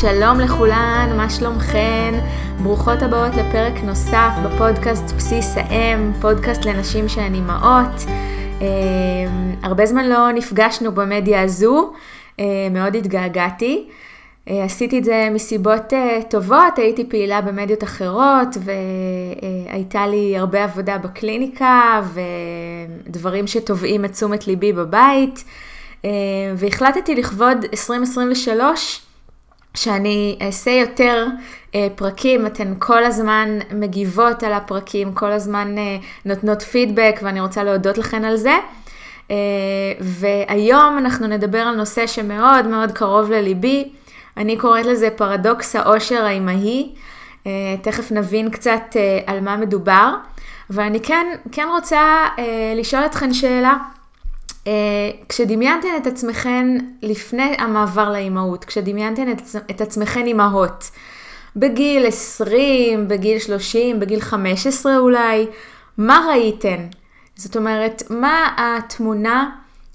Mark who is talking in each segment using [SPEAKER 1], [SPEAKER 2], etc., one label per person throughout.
[SPEAKER 1] שלום לכולן, מה שלומכן? ברוכות הבאות לפרק נוסף בפודקאסט בסיס האם, פודקאסט לנשים שהן אימהות. אה, הרבה זמן לא נפגשנו במדיה הזו, אה, מאוד התגעגעתי. אה, עשיתי את זה מסיבות טובות, הייתי פעילה במדיות אחרות והייתה לי הרבה עבודה בקליניקה ודברים שתובעים את תשומת ליבי בבית. והחלטתי לכבוד 2023 שאני אעשה יותר אה, פרקים, אתן כל הזמן מגיבות על הפרקים, כל הזמן אה, נותנות פידבק ואני רוצה להודות לכן על זה. אה, והיום אנחנו נדבר על נושא שמאוד מאוד קרוב לליבי, אני קוראת לזה פרדוקס העושר האימהי, תכף נבין קצת על מה מדובר, ואני כן, כן רוצה לשאול אתכן שאלה. אה, כשדמיינתן את עצמכן לפני המעבר לאימהות, כשדמיינתן את, עצמכן אימהות, בגיל 20, בגיל 30, בגיל 15 אולי, מה ראיתן? זאת אומרת, מה התמונה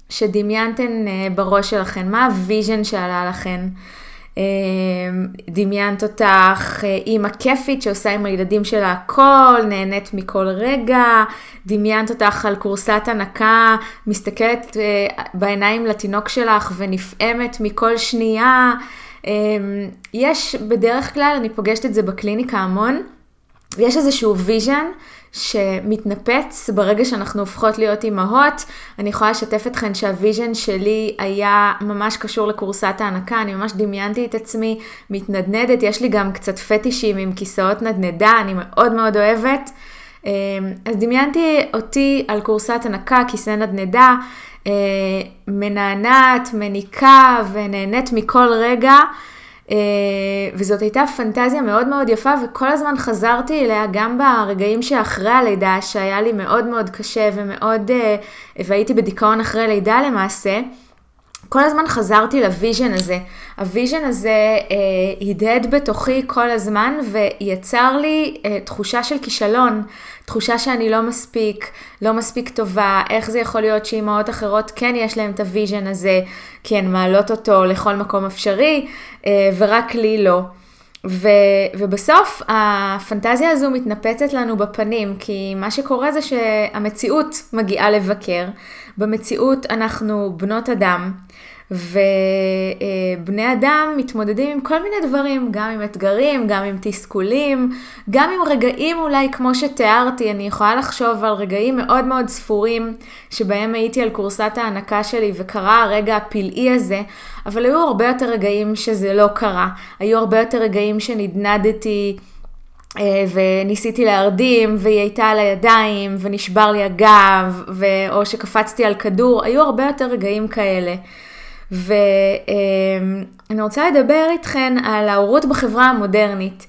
[SPEAKER 1] שדמיינתן אה, בראש שלכן? מה ה vision שעלה לכן? אמ, דמיינת אותך אה, אימא כיפית שעושה עם הילדים שלה הכל, נהנית מכל רגע, דמיינת אותך על כורסת הנקה, מסתכלת אה, בעיניים לתינוק שלך ונפעמת מכל שנייה. אמ, יש בדרך כלל, אני פוגשת את זה בקליניקה המון, יש איזשהו vision שמתנפץ ברגע שאנחנו הופכות להיות אימהות. אני יכולה לשתף אתכן שה vision שלי היה ממש קשור לכורסת ההנקה, אני ממש דמיינתי את עצמי מתנדנדת, יש לי גם קצת פטישים עם כיסאות נדנדה, אני מאוד מאוד אוהבת. אמ, אז דמיינתי אותי על כורסת הנקה, כיסא נדנדה, אה, מנענעת, מניקה ונהנית מכל רגע. אה, וזאת הייתה פנטזיה מאוד מאוד יפה וכל הזמן חזרתי אליה גם ברגעים שאחרי הלידה שהיה לי מאוד מאוד קשה ומאוד, אה, והייתי בדיכאון אחרי לידה למעשה. כל הזמן חזרתי ל vision הזה. ה vision הזה אה, הדהד בתוכי כל הזמן ויצר לי אה, תחושה של כישלון, תחושה שאני לא מספיק, לא מספיק טובה, איך זה יכול להיות שאימהות אחרות כן יש להן את ה vision הזה, כי הן מעלות אותו לכל מקום אפשרי, אה, ורק לי לא. ו, ובסוף הפנטזיה הזו מתנפצת לנו בפנים, כי מה שקורה זה שהמציאות מגיעה לבקר. במציאות אנחנו בנות אדם, ובני אדם מתמודדים עם כל מיני דברים, גם עם אתגרים, גם עם תסכולים, גם עם רגעים אולי כמו שתיארתי, אני יכולה לחשוב על רגעים מאוד מאוד ספורים שבהם הייתי על כורסת ההנקה שלי וקרה הרגע הפלאי הזה, אבל היו הרבה יותר רגעים שזה לא קרה, היו הרבה יותר רגעים שנדנדתי. אה, וניסיתי להרדים, והיא הייתה על הידיים, ונשבר לי הגב, ו... או שקפצתי על כדור, היו הרבה יותר רגעים כאלה. ואני רוצה לדבר איתכן על ההורות בחברה המודרנית.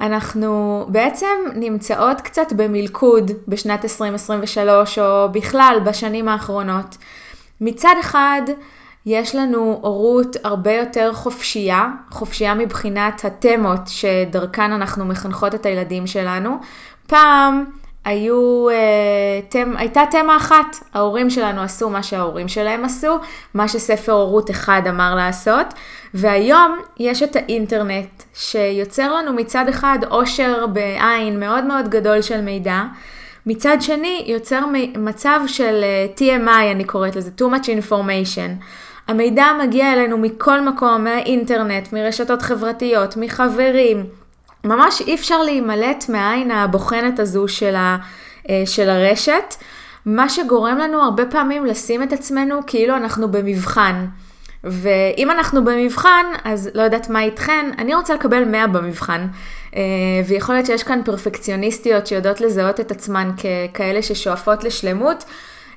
[SPEAKER 1] אנחנו בעצם נמצאות קצת במלכוד בשנת 2023, או בכלל בשנים האחרונות. מצד אחד, יש לנו הורות הרבה יותר חופשייה, חופשייה מבחינת התמות שדרכן אנחנו מחנכות את הילדים שלנו. פעם היו, אה, תם, הייתה תמה אחת, ההורים שלנו עשו מה שההורים שלהם עשו, מה שספר הורות אחד אמר לעשות, והיום יש את האינטרנט שיוצר לנו מצד אחד עושר בעין מאוד מאוד גדול של מידע, מצד שני יוצר מצב של אה, TMI אני קוראת לזה, too much information. המידע מגיע אלינו מכל מקום, מהאינטרנט, מרשתות חברתיות, מחברים, ממש אי אפשר להימלט מהעין הבוחנת הזו של, ה, אה, של הרשת, מה שגורם לנו הרבה פעמים לשים את עצמנו כאילו אנחנו במבחן. ואם אנחנו במבחן, אז לא יודעת מה איתכן, אני רוצה לקבל 100 במבחן. אה, ויכול להיות שיש כאן פרפקציוניסטיות שיודעות לזהות את עצמן ככאלה ששואפות לשלמות.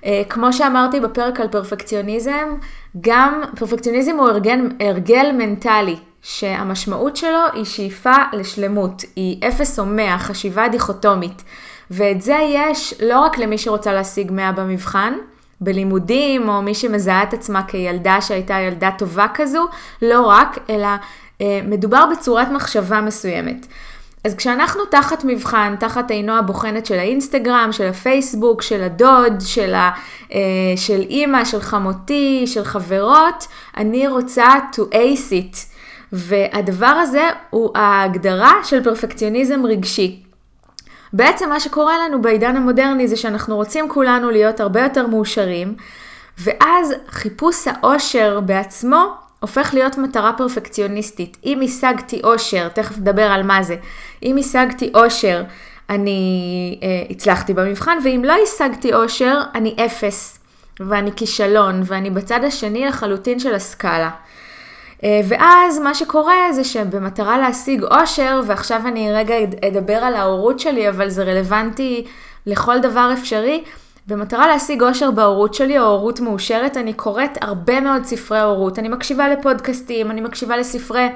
[SPEAKER 1] אה, כמו שאמרתי בפרק על פרפקציוניזם, גם פרפקציוניזם הוא הרגל, הרגל מנטלי. שהמשמעות שלו היא שאיפה לשלמות, היא אפס או מאה, חשיבה דיכוטומית. ואת זה יש לא רק למי שרוצה להשיג מאה במבחן, בלימודים, או מי שמזהה את עצמה כילדה שהייתה ילדה טובה כזו, לא רק, אלא אה, מדובר בצורת מחשבה מסוימת. אז כשאנחנו תחת מבחן, תחת עינו הבוחנת של האינסטגרם, של הפייסבוק, של הדוד, של, ה, אה, של אימא, של חמותי, של חברות, אני רוצה to ace it. והדבר הזה הוא ההגדרה של פרפקציוניזם רגשי. בעצם מה שקורה לנו בעידן המודרני זה שאנחנו רוצים כולנו להיות הרבה יותר מאושרים, ואז חיפוש האושר בעצמו הופך להיות מטרה פרפקציוניסטית. אם השגתי אושר, תכף נדבר על מה זה, אם השגתי אושר, אני אה, הצלחתי במבחן, ואם לא השגתי אושר, אני אפס, ואני כישלון, ואני בצד השני לחלוטין של הסקאלה. אה, ואז מה שקורה זה שבמטרה להשיג אושר, ועכשיו אני רגע אדבר על ההורות שלי, אבל זה רלוונטי לכל דבר אפשרי, במטרה להשיג אושר בהורות שלי, או הורות מאושרת, אני קוראת הרבה מאוד ספרי הורות. אני מקשיבה לפודקאסטים, אני מקשיבה לספרי...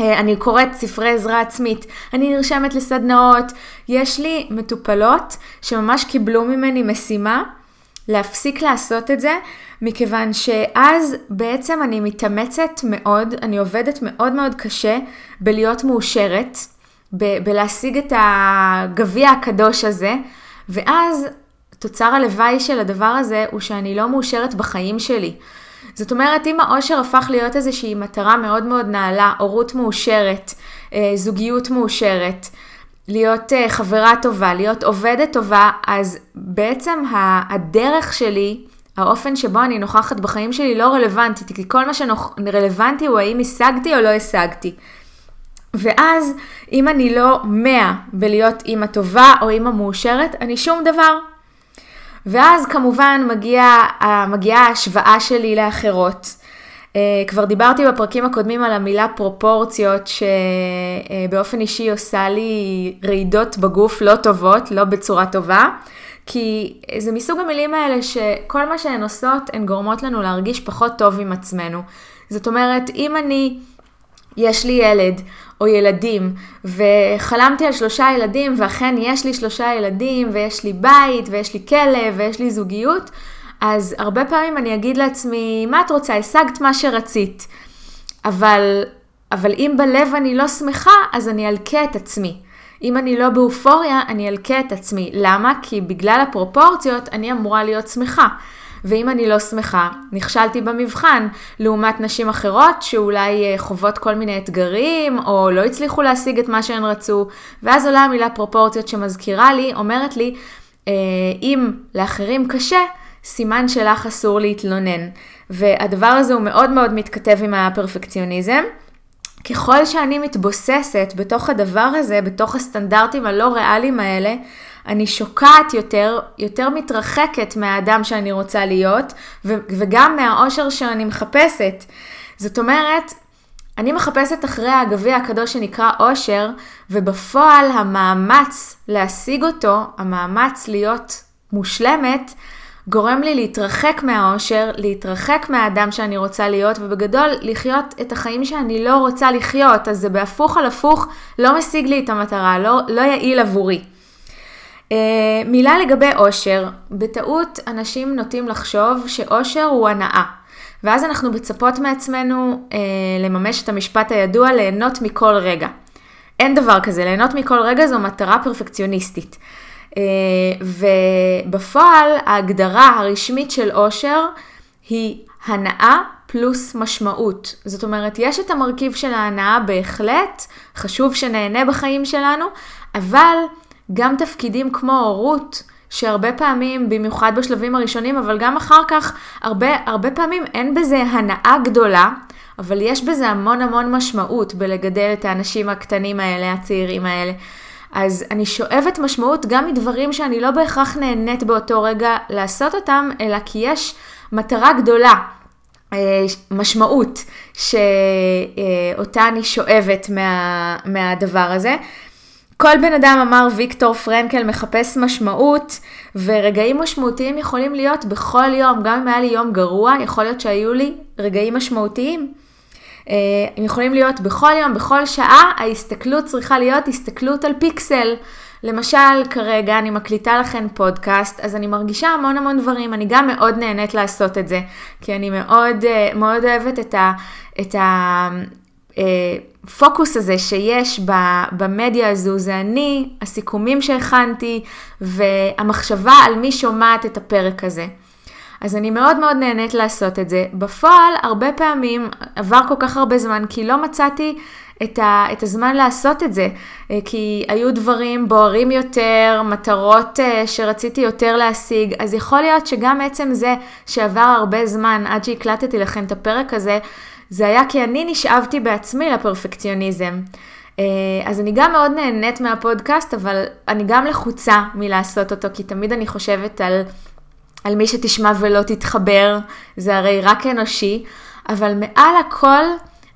[SPEAKER 1] אה, אני קוראת ספרי עזרה עצמית, אני נרשמת לסדנאות, יש לי מטופלות שממש קיבלו ממני משימה להפסיק לעשות את זה, מכיוון שאז בעצם אני מתאמצת מאוד, אני עובדת מאוד מאוד קשה בלהיות מאושרת, ב- בלהשיג את הגביע הקדוש הזה, ואז תוצר הלוואי של הדבר הזה הוא שאני לא מאושרת בחיים שלי. זאת אומרת, אם האושר הפך להיות איזושהי מטרה מאוד מאוד נעלה, הורות מאושרת, אה, זוגיות מאושרת, להיות אה, חברה טובה, להיות עובדת טובה, אז בעצם הדרך שלי, האופן שבו אני נוכחת בחיים שלי לא רלוונטי, כי כל מה שרלוונטי הוא האם השגתי או לא השגתי. ואז אם אני לא מאה בלהיות אימא טובה או אימא מאושרת, אני שום דבר. ואז כמובן מגיע, מגיעה ההשוואה שלי לאחרות. Uh, כבר דיברתי בפרקים הקודמים על המילה פרופורציות, שבאופן uh, אישי עושה לי רעידות בגוף לא טובות, לא בצורה טובה, כי זה מסוג המילים האלה שכל מה שהן עושות, הן גורמות לנו להרגיש פחות טוב עם עצמנו. זאת אומרת, אם אני, יש לי ילד, או ילדים, וחלמתי על שלושה ילדים, ואכן יש לי שלושה ילדים, ויש לי בית, ויש לי כלב, ויש לי זוגיות, אז הרבה פעמים אני אגיד לעצמי, מה את רוצה? השגת מה שרצית. אבל, אבל אם בלב אני לא שמחה, אז אני אלקה את עצמי. אם אני לא באופוריה, אני אלקה את עצמי. למה? כי בגלל הפרופורציות אני אמורה להיות שמחה. ואם אני לא שמחה, נכשלתי במבחן, לעומת נשים אחרות שאולי אה, חוות כל מיני אתגרים, או לא הצליחו להשיג את מה שהן רצו, ואז עולה המילה פרופורציות שמזכירה לי, אומרת לי, אה, אם לאחרים קשה, סימן שלך אסור להתלונן. והדבר הזה הוא מאוד מאוד מתכתב עם הפרפקציוניזם. ככל שאני מתבוססת בתוך הדבר הזה, בתוך הסטנדרטים הלא ריאליים האלה, אני שוקעת יותר, יותר מתרחקת מהאדם שאני רוצה להיות, ו- וגם מהאושר שאני מחפשת. זאת אומרת, אני מחפשת אחרי הגביע הקדוש שנקרא אושר, ובפועל המאמץ להשיג אותו, המאמץ להיות מושלמת, גורם לי להתרחק מהאושר, להתרחק מהאדם שאני רוצה להיות, ובגדול לחיות את החיים שאני לא רוצה לחיות. אז זה בהפוך על הפוך, לא משיג לי את המטרה, לא, לא יעיל עבורי. Uh, מילה לגבי אושר, בטעות אנשים נוטים לחשוב שאושר הוא הנאה. ואז אנחנו מצפות מעצמנו uh, לממש את המשפט הידוע, ליהנות מכל רגע. אין דבר כזה, ליהנות מכל רגע זו מטרה פרפקציוניסטית. Uh, ובפועל ההגדרה הרשמית של אושר היא הנאה פלוס משמעות. זאת אומרת, יש את המרכיב של ההנאה בהחלט, חשוב שנהנה בחיים שלנו, אבל גם תפקידים כמו הורות, שהרבה פעמים, במיוחד בשלבים הראשונים, אבל גם אחר כך, הרבה, הרבה פעמים אין בזה הנאה גדולה, אבל יש בזה המון המון משמעות בלגדל את האנשים הקטנים האלה, הצעירים האלה. אז אני שואבת משמעות גם מדברים שאני לא בהכרח נהנית באותו רגע לעשות אותם, אלא כי יש מטרה גדולה, אה, משמעות, שאותה אני שואבת מה, מהדבר הזה. כל בן אדם אמר ויקטור פרנקל מחפש משמעות, ורגעים משמעותיים יכולים להיות בכל יום, גם אם היה לי יום גרוע, יכול להיות שהיו לי רגעים משמעותיים. אה, הם יכולים להיות בכל יום, בכל שעה, ההסתכלות צריכה להיות הסתכלות על פיקסל. למשל, כרגע אני מקליטה לכם פודקאסט, אז אני מרגישה המון המון דברים, אני גם מאוד נהנית לעשות את זה, כי אני מאוד, אה, מאוד אוהבת את ה... את ה הפוקוס הזה שיש במדיה הזו זה אני, הסיכומים שהכנתי והמחשבה על מי שומעת את הפרק הזה. אז אני מאוד מאוד נהנית לעשות את זה. בפועל, הרבה פעמים עבר כל כך הרבה זמן, כי לא מצאתי את, ה, את הזמן לעשות את זה, אה, כי היו דברים בוערים יותר, מטרות אה, שרציתי יותר להשיג, אז יכול להיות שגם עצם זה שעבר הרבה זמן עד שהקלטתי לכם את הפרק הזה, זה היה כי אני נשאבתי בעצמי לפרפקציוניזם. אה, אז אני גם מאוד נהנית מהפודקאסט, אבל אני גם לחוצה מלעשות אותו, כי תמיד אני חושבת על, על מי שתשמע ולא תתחבר, זה הרי רק אנושי, אבל מעל הכל,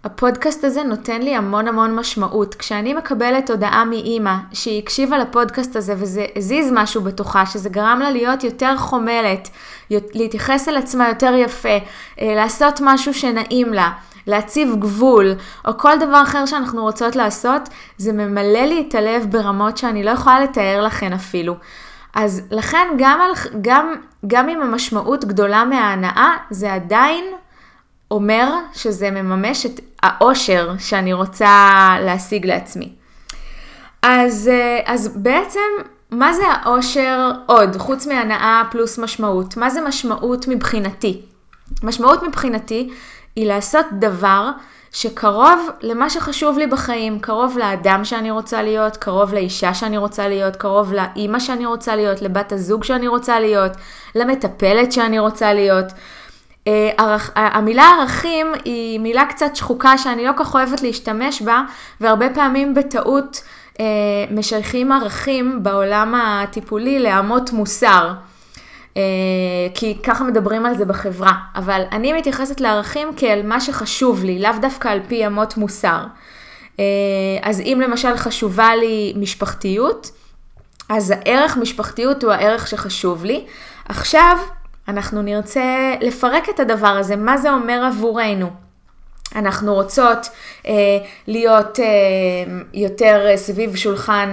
[SPEAKER 1] הפודקאסט הזה נותן לי המון המון משמעות. כשאני מקבלת הודעה מאימא שהיא הקשיבה לפודקאסט הזה וזה הזיז משהו בתוכה, שזה גרם לה להיות יותר חומלת, להתייחס אל עצמה יותר יפה, אה, לעשות משהו שנעים לה, להציב גבול, או כל דבר אחר שאנחנו רוצות לעשות, זה ממלא לי את הלב ברמות שאני לא יכולה לתאר לכן אפילו. אז לכן גם, על, גם, גם אם המשמעות גדולה מההנאה, זה עדיין אומר שזה מממש את האושר שאני רוצה להשיג לעצמי. אז, אה, אז בעצם, מה זה האושר עוד, חוץ מהנאה פלוס משמעות? מה זה משמעות מבחינתי? משמעות מבחינתי היא לעשות דבר שקרוב למה שחשוב לי בחיים, קרוב לאדם שאני רוצה להיות, קרוב לאישה שאני רוצה להיות, קרוב לאימא שאני רוצה להיות, לבת הזוג שאני רוצה להיות, למטפלת שאני רוצה להיות. אה, ערכ, המילה ערכים היא מילה קצת שחוקה שאני לא כך אוהבת להשתמש בה, והרבה פעמים בטעות אה, משייכים ערכים בעולם הטיפולי לאמות מוסר. אה, כי ככה מדברים על זה בחברה, אבל אני מתייחסת לערכים כאל מה שחשוב לי, לאו דווקא על פי אמות מוסר. אז אם למשל חשובה לי משפחתיות, אז הערך משפחתיות הוא הערך שחשוב לי. עכשיו, אנחנו נרצה לפרק את הדבר הזה, מה זה אומר עבורנו. אנחנו רוצות אה, להיות אה, יותר סביב שולחן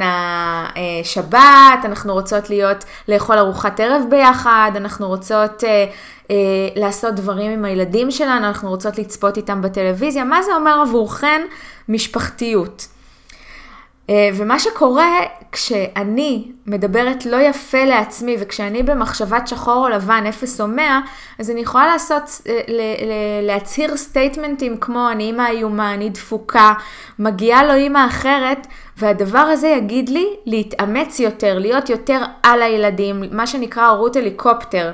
[SPEAKER 1] השבת, אנחנו רוצות להיות, לאכול ארוחת ערב ביחד, אנחנו רוצות אה, אה, לעשות דברים עם הילדים שלנו, אנחנו רוצות לצפות איתם בטלוויזיה, מה זה אומר עבורכן משפחתיות? אה, ומה שקורה כשאני מדברת לא יפה לעצמי וכשאני במחשבת שחור או לבן, אפס או מאה, אז אני יכולה לעשות, אה, להצהיר סטייטמנטים כמו אני אימא איומה, אני דפוקה, מגיעה לו אימא אחרת, והדבר הזה יגיד לי להתאמץ יותר, להיות יותר על הילדים, מה שנקרא הורות הליקופטר.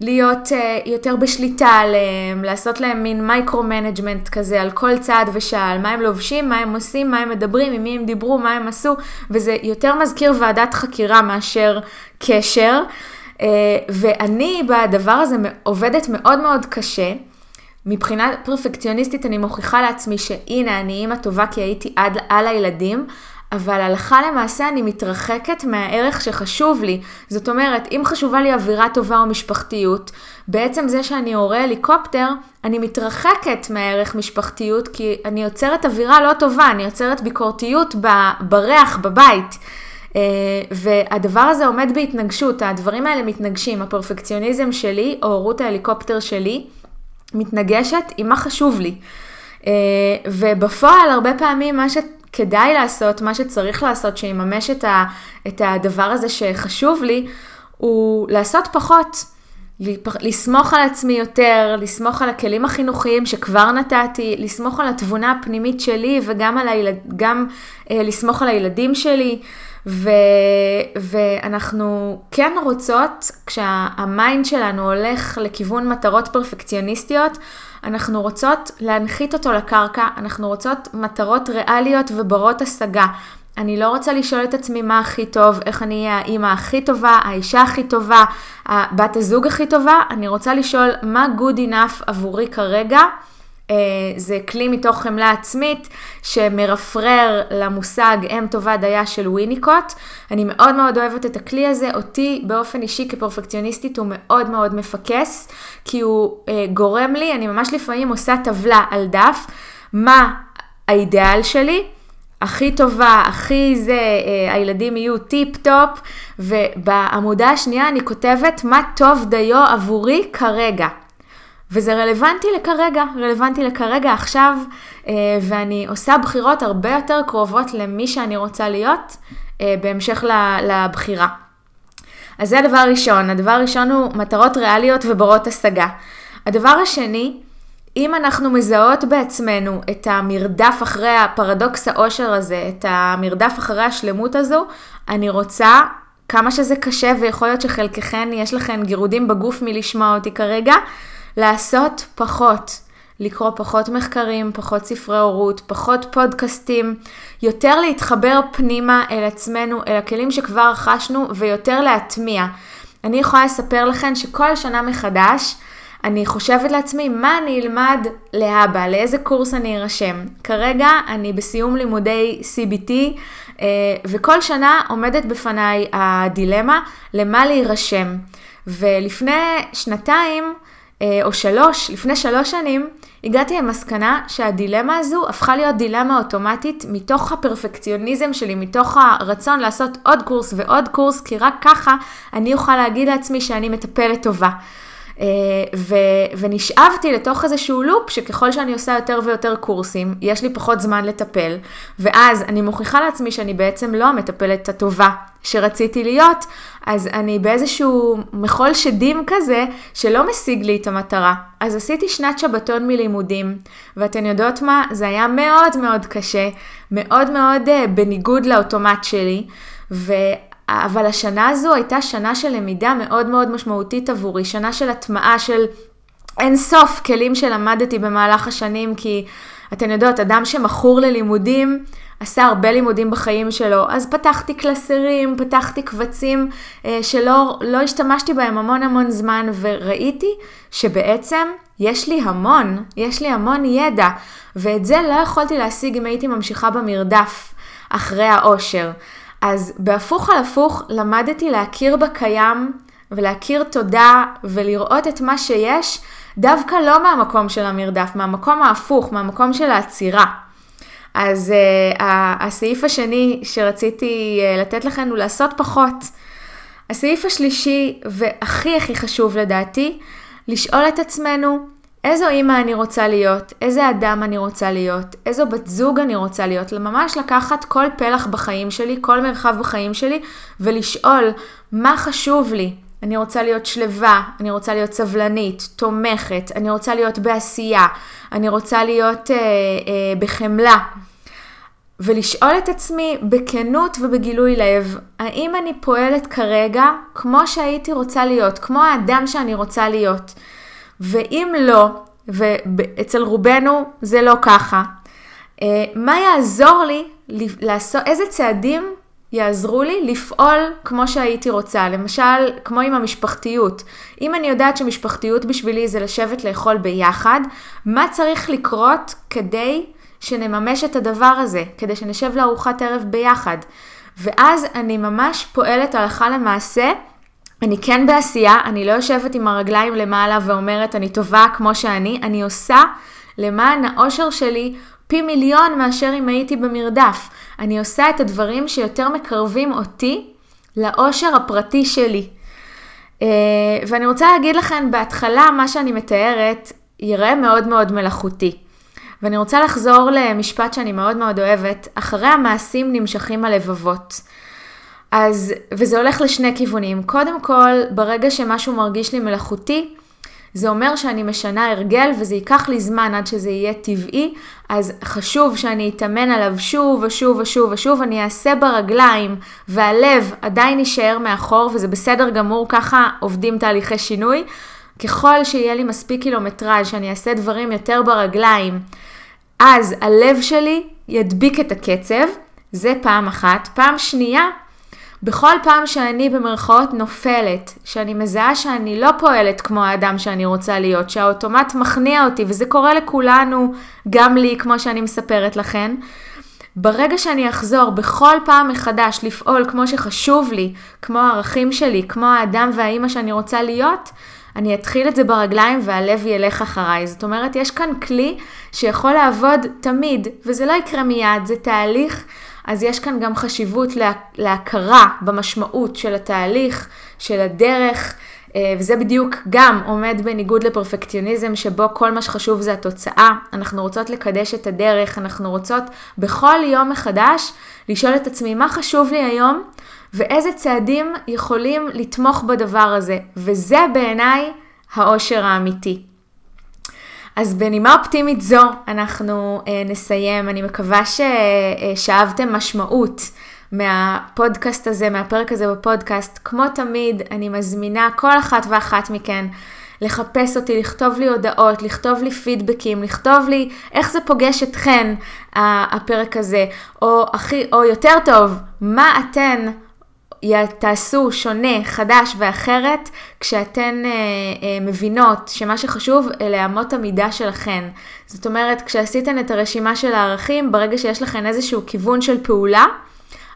[SPEAKER 1] להיות אה, יותר בשליטה עליהם, לעשות להם מין micro-management כזה על כל צעד ושעל, מה הם לובשים, מה הם עושים, מה הם מדברים, עם מי הם דיברו, מה הם עשו, וזה יותר מזכיר ועדת חקירה מאשר קשר. Uh, ואני בדבר הזה עובדת מאוד מאוד קשה. מבחינה פרפקציוניסטית אני מוכיחה לעצמי שהנה אני אימא טובה כי הייתי עד על הילדים, אבל הלכה למעשה אני מתרחקת מהערך שחשוב לי. זאת אומרת, אם חשובה לי אווירה טובה או משפחתיות, בעצם זה שאני הורה הליקופטר, אני מתרחקת מהערך משפחתיות, כי אני יוצרת אווירה לא טובה, אני יוצרת ביקורתיות בריח, בבית. Uh, והדבר הזה עומד בהתנגשות, הדברים האלה מתנגשים, הפרפקציוניזם שלי, או הורות ההליקופטר שלי, מתנגשת עם מה חשוב לי. Uh, ובפועל הרבה פעמים מה ש... כדאי לעשות, מה שצריך לעשות, שיממש את, ה, את הדבר הזה שחשוב לי, הוא לעשות פחות. לסמוך על עצמי יותר, לסמוך על הכלים החינוכיים שכבר נתתי, לסמוך על התבונה הפנימית שלי וגם על הילד, גם, אה, לסמוך על הילדים שלי. ו, ואנחנו כן רוצות, כשהמיינד שלנו הולך לכיוון מטרות פרפקציוניסטיות, אנחנו רוצות להנחית אותו לקרקע, אנחנו רוצות מטרות ריאליות וברות השגה. אני לא רוצה לשאול את עצמי מה הכי טוב, איך אני אהיה האימא הכי טובה, האישה הכי טובה, בת הזוג הכי טובה, אני רוצה לשאול מה good enough עבורי כרגע. אה, זה כלי מתוך חמלה עצמית שמרפרר למושג אם טובה דייה של וויניקוט. אני מאוד מאוד אוהבת את הכלי הזה, אותי באופן אישי כפרפקציוניסטית הוא מאוד מאוד מפקס, כי הוא אה, גורם לי, אני ממש לפעמים עושה טבלה על דף, מה האידיאל שלי, הכי טובה, הכי זה, אה, הילדים יהיו טיפ טופ, ובעמודה השנייה אני כותבת מה טוב דיו עבורי כרגע. וזה רלוונטי לכרגע, רלוונטי לכרגע עכשיו, אה, ואני עושה בחירות הרבה יותר קרובות למי שאני רוצה להיות, אה, בהמשך לבחירה. אז זה הדבר הראשון. הדבר הראשון הוא מטרות ריאליות וברות השגה. הדבר השני, אם אנחנו מזהות בעצמנו את המרדף אחרי הפרדוקס העושר הזה, את המרדף אחרי השלמות הזו, אני רוצה, כמה שזה קשה ויכול להיות שחלקכן יש לכן גירודים בגוף מלשמוע אותי כרגע, לעשות פחות. לקרוא פחות מחקרים, פחות ספרי הורות, פחות פודקאסטים, יותר להתחבר פנימה אל עצמנו, אל הכלים שכבר רכשנו, ויותר להטמיע. אני יכולה לספר לכם שכל שנה מחדש, אני חושבת לעצמי, מה אני אלמד להבא, לאיזה קורס אני ארשם. כרגע אני בסיום לימודי CBT, אה, וכל שנה עומדת בפניי הדילמה למה להירשם. ולפני שנתיים, או שלוש, לפני שלוש שנים, הגעתי למסקנה שהדילמה הזו הפכה להיות דילמה אוטומטית מתוך הפרפקציוניזם שלי, מתוך הרצון לעשות עוד קורס ועוד קורס, כי רק ככה אני אוכל להגיד לעצמי שאני מטפלת טובה. אה, ו- ונשאבתי לתוך איזשהו לופ שככל שאני עושה יותר ויותר קורסים, יש לי פחות זמן לטפל, ואז אני מוכיחה לעצמי שאני בעצם לא המטפלת הטובה שרציתי להיות, אז אני באיזשהו מחול שדים כזה שלא משיג לי את המטרה. אז עשיתי שנת שבתון מלימודים, ואתן יודעות מה? זה היה מאוד מאוד קשה, מאוד מאוד uh, בניגוד לאוטומט שלי, ו... אבל השנה הזו הייתה שנה של למידה מאוד מאוד משמעותית עבורי, שנה של הטמעה של אין סוף כלים שלמדתי במהלך השנים, כי אתן יודעות, אדם שמכור ללימודים, עשה הרבה לימודים בחיים שלו, אז פתחתי קלסרים, פתחתי קבצים אה, שלא לא השתמשתי בהם המון המון זמן, וראיתי שבעצם יש לי המון, יש לי המון ידע, ואת זה לא יכולתי להשיג אם הייתי ממשיכה במרדף אחרי האושר. אז בהפוך על הפוך למדתי להכיר בקיים ולהכיר תודה ולראות את מה שיש, דווקא לא מהמקום של המרדף, מהמקום ההפוך, מהמקום של העצירה. אז uh, הסעיף השני שרציתי uh, לתת לכם הוא לעשות פחות. הסעיף השלישי, והכי הכי חשוב לדעתי, לשאול את עצמנו איזו אימא אני רוצה להיות, איזה אדם אני רוצה להיות, איזו בת זוג אני רוצה להיות, ממש לקחת כל פלח בחיים שלי, כל מרחב בחיים שלי, ולשאול מה חשוב לי. אני רוצה להיות שלווה, אני רוצה להיות סבלנית, תומכת, אני רוצה להיות בעשייה, אני רוצה להיות אה, אה, בחמלה. ולשאול את עצמי בכנות ובגילוי לב, האם אני פועלת כרגע כמו שהייתי רוצה להיות, כמו האדם שאני רוצה להיות. ואם לא, ואצל רובנו זה לא ככה, אה, מה יעזור לי לעשות, איזה צעדים יעזרו לי לפעול כמו שהייתי רוצה, למשל, כמו עם המשפחתיות. אם אני יודעת שמשפחתיות בשבילי זה לשבת לאכול ביחד, מה צריך לקרות כדי שנממש את הדבר הזה, כדי שנשב לארוחת ערב ביחד? ואז אני ממש פועלת הלכה למעשה אני כן בעשייה, אני לא יושבת עם הרגליים למעלה ואומרת אני טובה כמו שאני, אני עושה למען האושר שלי פי מיליון מאשר אם הייתי במרדף. אני עושה את הדברים שיותר מקרבים אותי לאושר הפרטי שלי. Uh, ואני רוצה להגיד לכם, בהתחלה מה שאני מתארת ייראה מאוד מאוד מלאכותי. ואני רוצה לחזור למשפט שאני מאוד מאוד אוהבת, אחרי המעשים נמשכים הלבבות. אז, וזה הולך לשני כיוונים. קודם כל, ברגע שמשהו מרגיש לי מלאכותי, זה אומר שאני משנה הרגל וזה ייקח לי זמן עד שזה יהיה טבעי, אז חשוב שאני אתאמן עליו שוב ושוב ושוב ושוב, אני אעשה ברגליים והלב עדיין יישאר מאחור וזה בסדר גמור, ככה עובדים תהליכי שינוי. ככל שיהיה לי מספיק קילומטראז' שאני אעשה דברים יותר ברגליים, אז הלב שלי ידביק את הקצב, זה פעם אחת. פעם שנייה, בכל פעם שאני במרכאות נופלת, שאני מזהה שאני לא פועלת כמו האדם שאני רוצה להיות, שהאוטומט מכניע אותי, וזה קורה לכולנו, גם לי, כמו שאני מספרת לכן, ברגע שאני אחזור בכל פעם מחדש לפעול כמו שחשוב לי, כמו הערכים שלי, כמו האדם והאימא שאני רוצה להיות, אני אתחיל את זה ברגליים והלב ילך אחריי. זאת אומרת, יש כאן כלי שיכול לעבוד תמיד, וזה לא יקרה מיד, זה תהליך אז יש כאן גם חשיבות לה, להכרה במשמעות של התהליך, של הדרך, אה, וזה בדיוק גם עומד בניגוד לפרפקציוניזם, שבו כל מה שחשוב זה התוצאה. אנחנו רוצות לקדש את הדרך, אנחנו רוצות בכל יום מחדש לשאול את עצמי מה חשוב לי היום, ואיזה צעדים יכולים לתמוך בדבר הזה. וזה בעיניי האושר האמיתי. אז בנימה אופטימית זו אנחנו אה, נסיים. אני מקווה ששאבתם משמעות מהפודקאסט הזה, מהפרק הזה בפודקאסט. כמו תמיד, אני מזמינה כל אחת ואחת מכן לחפש אותי, לכתוב לי הודעות, לכתוב לי פידבקים, לכתוב לי איך זה פוגש אתכן, הפרק הזה, או, הכי, או יותר טוב, מה אתן תעשו שונה, חדש ואחרת, כשאתן אה, אה, מבינות שמה שחשוב אלה אמות המידה שלכן. זאת אומרת, כשעשיתן את הרשימה של הערכים, ברגע שיש לכן איזשהו כיוון של פעולה,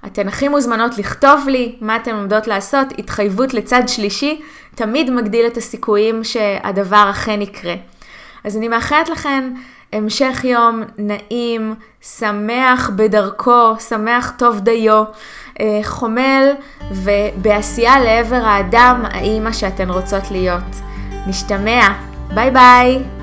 [SPEAKER 1] אתן הכי מוזמנות לכתוב לי מה אתן עומדות לעשות, התחייבות לצד שלישי, תמיד מגדיל את הסיכויים שהדבר אכן יקרה. אז אני מאחלת לכן המשך יום נעים, שמח בדרכו, שמח טוב דיו, חומל ובעשייה לעבר האדם, האימא שאתן רוצות להיות. נשתמע, ביי ביי!